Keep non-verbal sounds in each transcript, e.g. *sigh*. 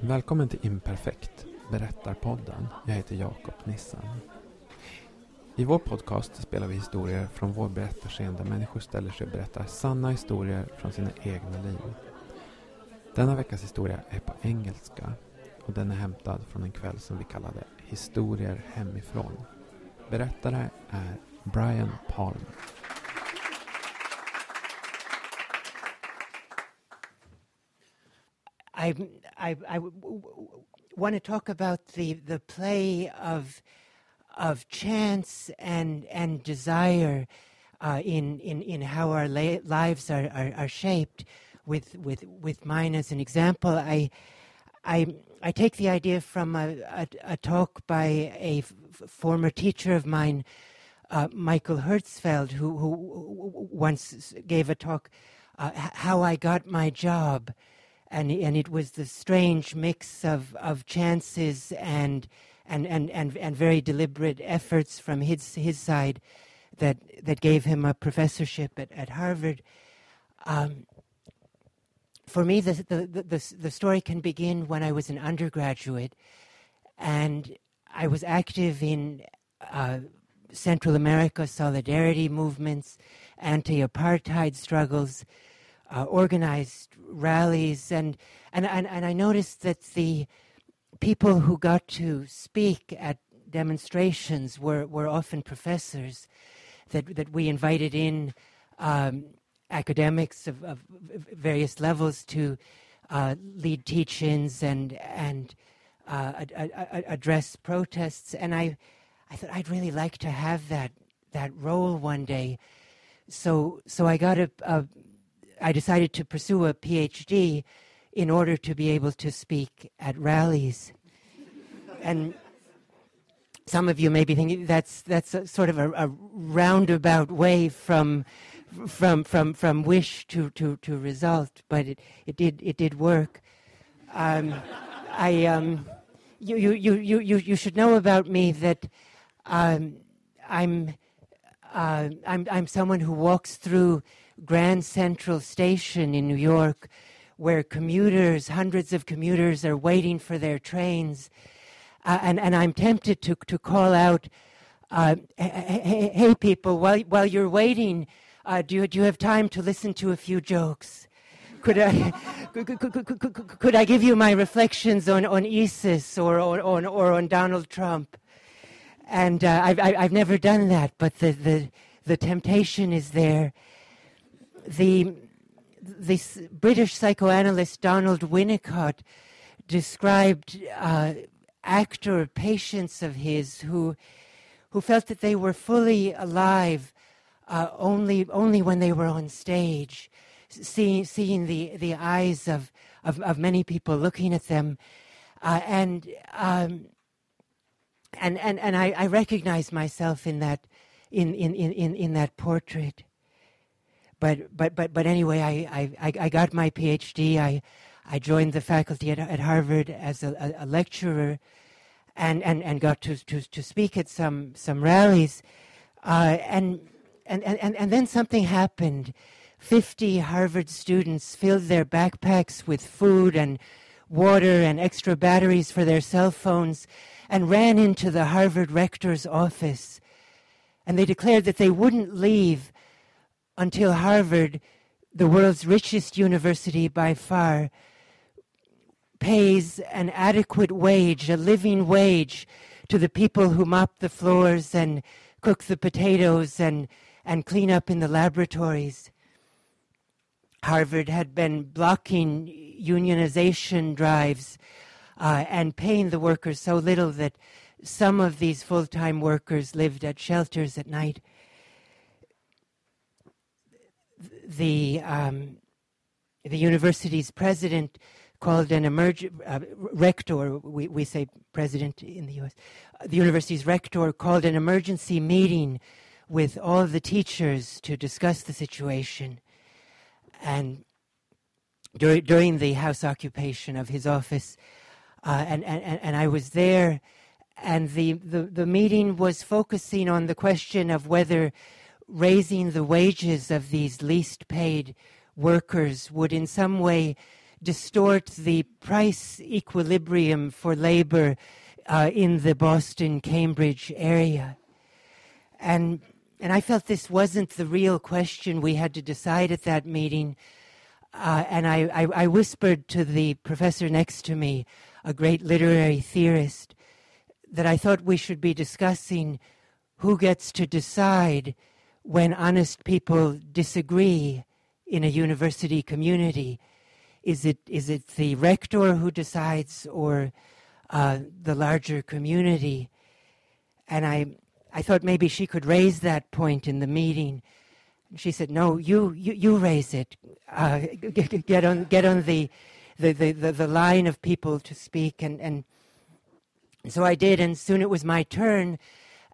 Välkommen till Imperfekt, Berättarpodden. Jag heter Jakob Nissan. I vår podcast spelar vi historier från vår berättarscen där människor ställer sig och berättar sanna historier från sina egna liv. Denna veckas historia är på engelska och den är hämtad från en kväll som vi kallade Historier hemifrån. Berättare är Brian Palmer. I, I, I want to talk about the, the play of, of chance and, and desire uh, in, in, in how our la- lives are, are, are, shaped. With, with, with mine as an example, I, I, I take the idea from a, a, a talk by a f- former teacher of mine, uh, Michael Herzfeld, who, who once gave a talk, uh, How I Got My Job and and it was the strange mix of of chances and and and and, and very deliberate efforts from his his side that that gave him a professorship at, at Harvard. Um, for me, the, the, the, the, story can begin when I was an undergraduate, and I was active in uh, Central America solidarity movements, anti apartheid struggles, uh, organized rallies, and, and, and, and I noticed that the people who got to speak at demonstrations were, were often professors that, that we invited in um, academics of, of, various levels to uh, lead teach-ins and, and uh, address protests. And I, I thought I'd really like to have that, that role one day. So, so I got a, a I decided to pursue a PhD in order to be able to speak at rallies. and some of you may be thinking that's that's a, sort of a, a, roundabout way from from from from wish to to, to result, but it, it did it did work. Um, I um, you, you you you you should know about me that um, I'm uh, I'm I'm someone who walks through Grand Central Station in New York, where commuters, hundreds of commuters, are waiting for their trains. Uh, and, and I'm tempted to, to call out, uh, hey, hey, people, while, while you're waiting, uh, do, you, do you have time to listen to a few jokes? Could I, *laughs* could, could, could, could, I give you my reflections on, on ISIS or, or, or, or on Donald Trump? And uh, I've, I've never done that, but the, the, the temptation is there the this British psychoanalyst Donald Winnicott described uh, actor patients of his who who felt that they were fully alive uh, only only when they were on stage, seeing seeing the the eyes of of, of many people looking at them, uh, and um, and and and I, I recognize myself in that in in in in that portrait but but but but anyway, I I, I got my PhD. I I joined the faculty at, at Harvard as a, a, lecturer, and, and, and got to, to, to speak at some some rallies, uh, and, and and and then something happened. Fifty Harvard students filled their backpacks with food and water and extra batteries for their cell phones, and ran into the Harvard rector's office. And they declared that they wouldn't leave until Harvard, the world's richest university by far, pays an adequate wage, a living wage, to the people who mop the floors and cook the potatoes and, and clean up in the laboratories. Harvard had been blocking unionization drives uh, and paying the workers so little that some of these full time workers lived at shelters at night the um, the university's president called an emerg- uh, rector, we, we say president in the U.S., uh, the university's rector called an emergency meeting with all the teachers to discuss the situation. And dur- during the house occupation of his office, uh, and, and, and I was there, and the, the, the meeting was focusing on the question of whether raising the wages of these least paid workers would in some way distort the price equilibrium for labor uh, in the Boston Cambridge area. And, and I felt this wasn't the real question we had to decide at that meeting. Uh, and I, I, I whispered to the professor next to me, a great literary theorist, that I thought we should be discussing who gets to decide when honest people disagree in a university community. Is it, is it the rector who decides or uh, the larger community? And I, I thought maybe she could raise that point in the meeting. She said, "No, you you, you raise it. Uh, get on get on the the, the, the, the line of people to speak." And, and so I did, and soon it was my turn.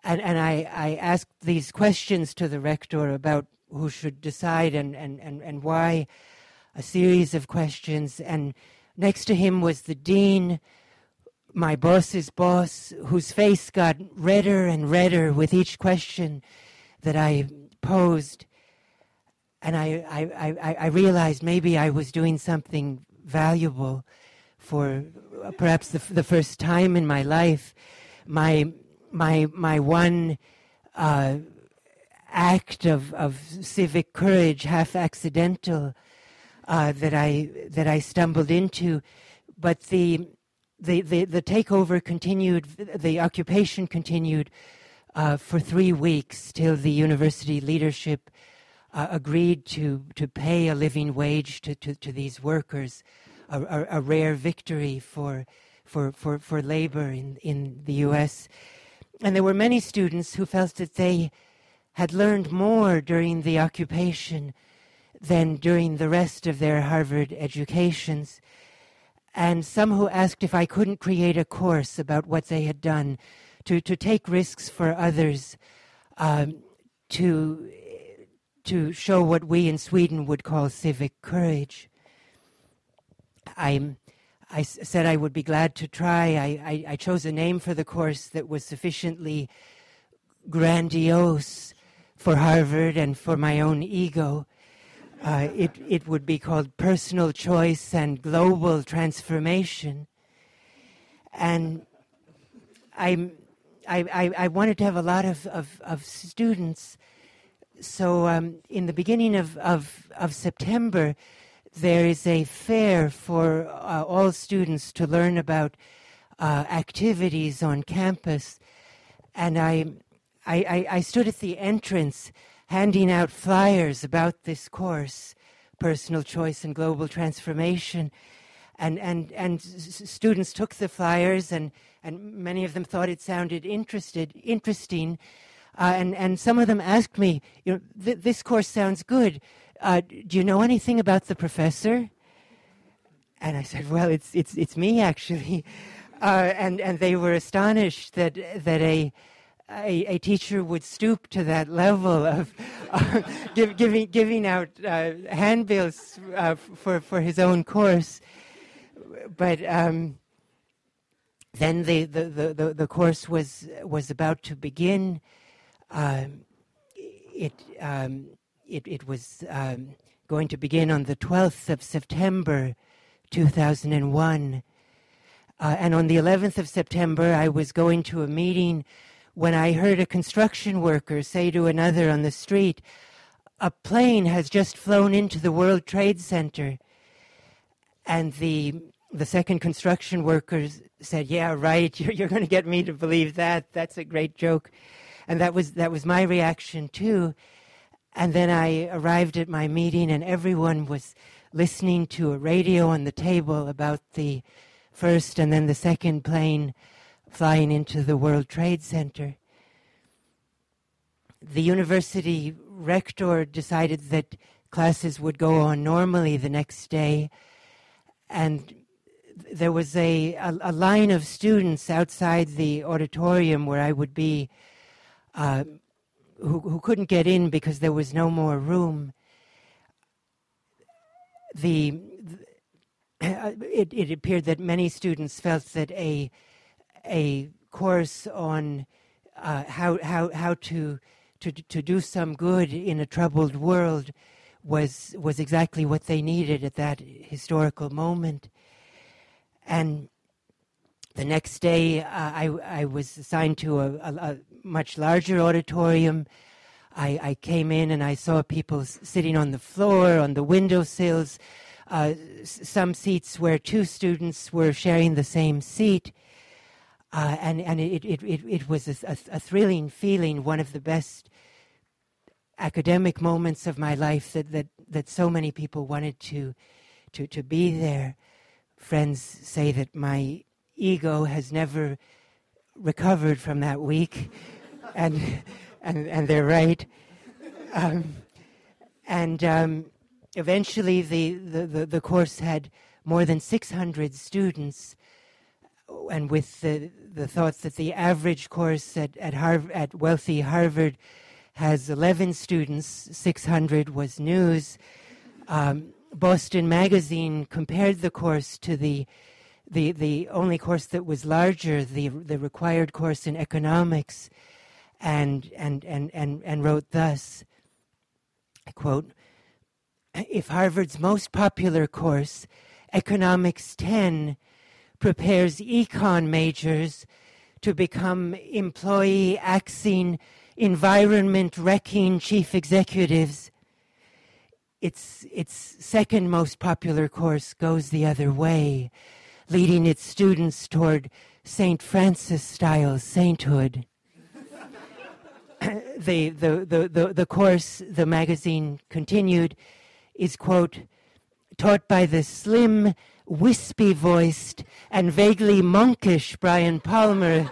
And, and I, I asked these questions to the rector about who should decide and, and, and, and why, a series of questions. And next to him was the dean, my boss's boss, whose face got redder and redder with each question that I posed. And I, I, I, I realized maybe I was doing something valuable for uh, perhaps the, the first time in my life. My, my, my one uh, act of, of civic courage, half accidental, uh, that I that I stumbled into, but the the, the, the takeover continued, the occupation continued uh, for three weeks till the university leadership uh, agreed to, to pay a living wage to, to, to these workers, a, a, a, rare victory for, for, for, for labor in, in the US. And there were many students who felt that they had learned more during the occupation than during the rest of their Harvard educations and some who asked if I couldn't create a course about what they had done, to, to take risks for others, um, to, to show what we in Sweden would call civic courage. I, said I would be glad to try. I, I, I chose a name for the course that was sufficiently grandiose for Harvard and for my own ego. Uh, it, it would be called personal choice and global transformation. And I, I, I wanted to have a lot of, of, of students. So um, in the beginning of, of, of September, there is a fair for uh, all students to learn about uh, activities on campus. And I, I, I, stood at the entrance handing out flyers about this course, Personal Choice and Global Transformation. And, and, and students took the flyers, and, and many of them thought it sounded interested, interesting. Uh, and, and some of them asked me, you know, th- this course sounds good. Uh, do you know anything about the professor? And I said, well, it's, it's, it's me, actually. *laughs* Uh, and, and they were astonished that, that a, a, a, teacher would stoop to that level of *laughs* uh, give, giving, giving out uh, handbills uh, for, for his own course. But um, then the, the, the, the, course was, was about to begin. Um, it, um, it, it was um, going to begin on the 12th of September 2001. Uh, and on the 11th of September, I was going to a meeting when I heard a construction worker say to another on the street, A plane has just flown into the World Trade Center. And the, the second construction worker said, Yeah, right, *laughs* you're, you're going to get me to believe that. That's a great joke. And that was, that was my reaction too. And then I arrived at my meeting, and everyone was listening to a radio on the table about the first and then the second plane flying into the World Trade Center. The university rector decided that classes would go on normally the next day, and there was a, a, a line of students outside the auditorium where I would be uh, who, who couldn't get in because there was no more room. The, the it, it appeared that many students felt that a a course on uh, how, how, how to, to, to do some good in a troubled world was was exactly what they needed at that historical moment. And the next day, uh, I, I was assigned to a, a, a much larger auditorium. I, I, came in and I saw people sitting on the floor, on the windowsills, uh, some seats where two students were sharing the same seat. Uh, and and it, it, it, it was a, a, a, thrilling feeling, one of the best academic moments of my life that, that, that so many people wanted to, to, to be there. Friends say that my ego has never recovered from that week, and, and, and they're right. Um, and um, eventually, the, the, the, course had more than 600 students, and with the, the thought that the average course at, at, Harv- at wealthy Harvard has 11 students, 600 was news. Um, Boston Magazine compared the course to the the the only course that was larger, the the required course in economics, and and and and, and wrote thus. I quote: If Harvard's most popular course, Economics 10, prepares econ majors to become employee axing environment wrecking chief executives. Its, its second most popular course goes the other way leading its students toward St. Francis style sainthood. *coughs* the, the, the, the, the course, the magazine continued, is, quote, taught by the slim, wispy voiced, and vaguely monkish Brian Palmer.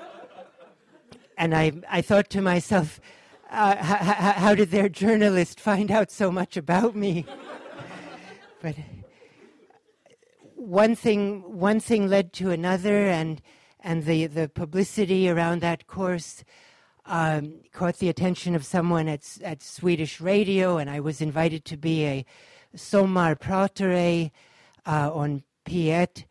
*laughs* and I, I thought to myself, uh, h- h- how did their journalist find out so much about me? *laughs* but one thing one thing led to another, and and the the publicity around that course um, caught the attention of someone at at Swedish radio, and I was invited to be a sommarpratare uh, on P1.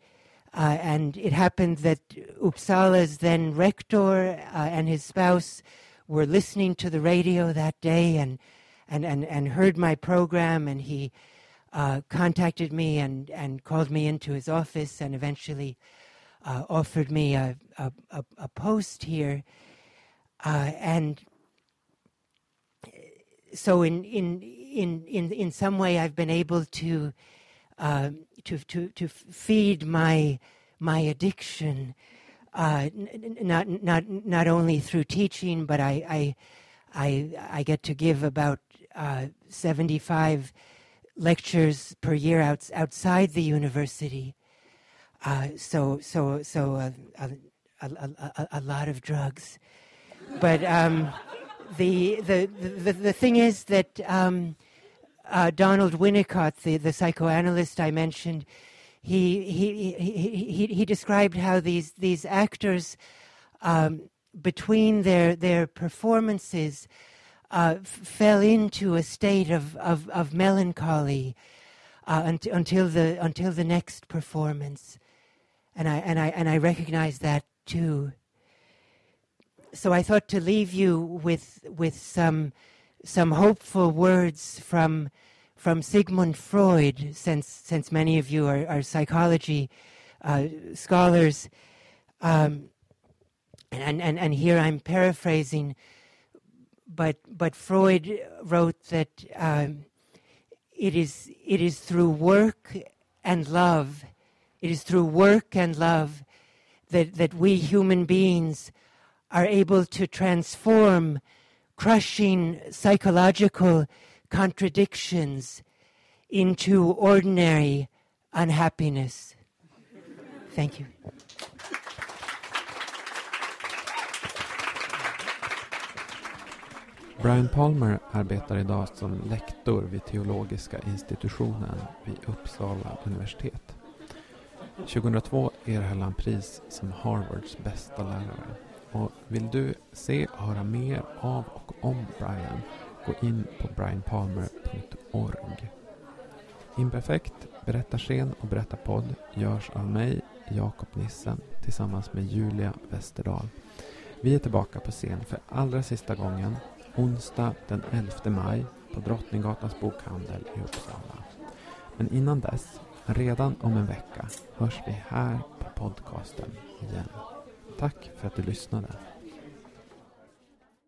Uh, and it happened that Uppsala's then rector uh, and his spouse were listening to the radio that day and, and, and, and heard my program, and he uh, contacted me and, and called me into his office and eventually uh, offered me a, a, a, a post here. Uh, and so, in, in, in, in, in some way, I've been able to, uh, to, to, to feed my, my addiction. Uh, n- not not not only through teaching, but I I I, I get to give about uh, seventy five lectures per year out, outside the university. Uh, so, so, so uh, a, a, a, a, lot of drugs. But um, the, the, the, the thing is that um, uh, Donald Winnicott, the, the psychoanalyst I mentioned, he, he, he, he, he described how these, these actors, um, between their, their performances, uh, fell into a state of, of, of melancholy uh, until, until, the, until the next performance. And I, and, I, and I recognize that too. So I thought to leave you with, with some, some hopeful words from, from Sigmund Freud, since, since many of you are, are psychology uh, scholars. Um, and, and, and here I'm paraphrasing but but Freud wrote that um, it is it is through work and love, it is through work and love that that we human beings are able to transform crushing psychological contradictions into ordinary unhappiness. Thank you. Brian Palmer arbetar idag som lektor vid teologiska institutionen vid Uppsala universitet. 2002 erhöll han pris som Harvards bästa lärare. Och vill du se och höra mer av och om Brian, gå in på brianpalmer.org. Imperfekt, berättarscen och berättarpodd görs av mig, Jakob Nissen, tillsammans med Julia Westerdahl. Vi är tillbaka på scen för allra sista gången onsdag den 11 maj på Drottninggatans bokhandel i Uppsala. Men innan dess, redan om en vecka, hörs vi här på podcasten igen. Tack för att du lyssnade.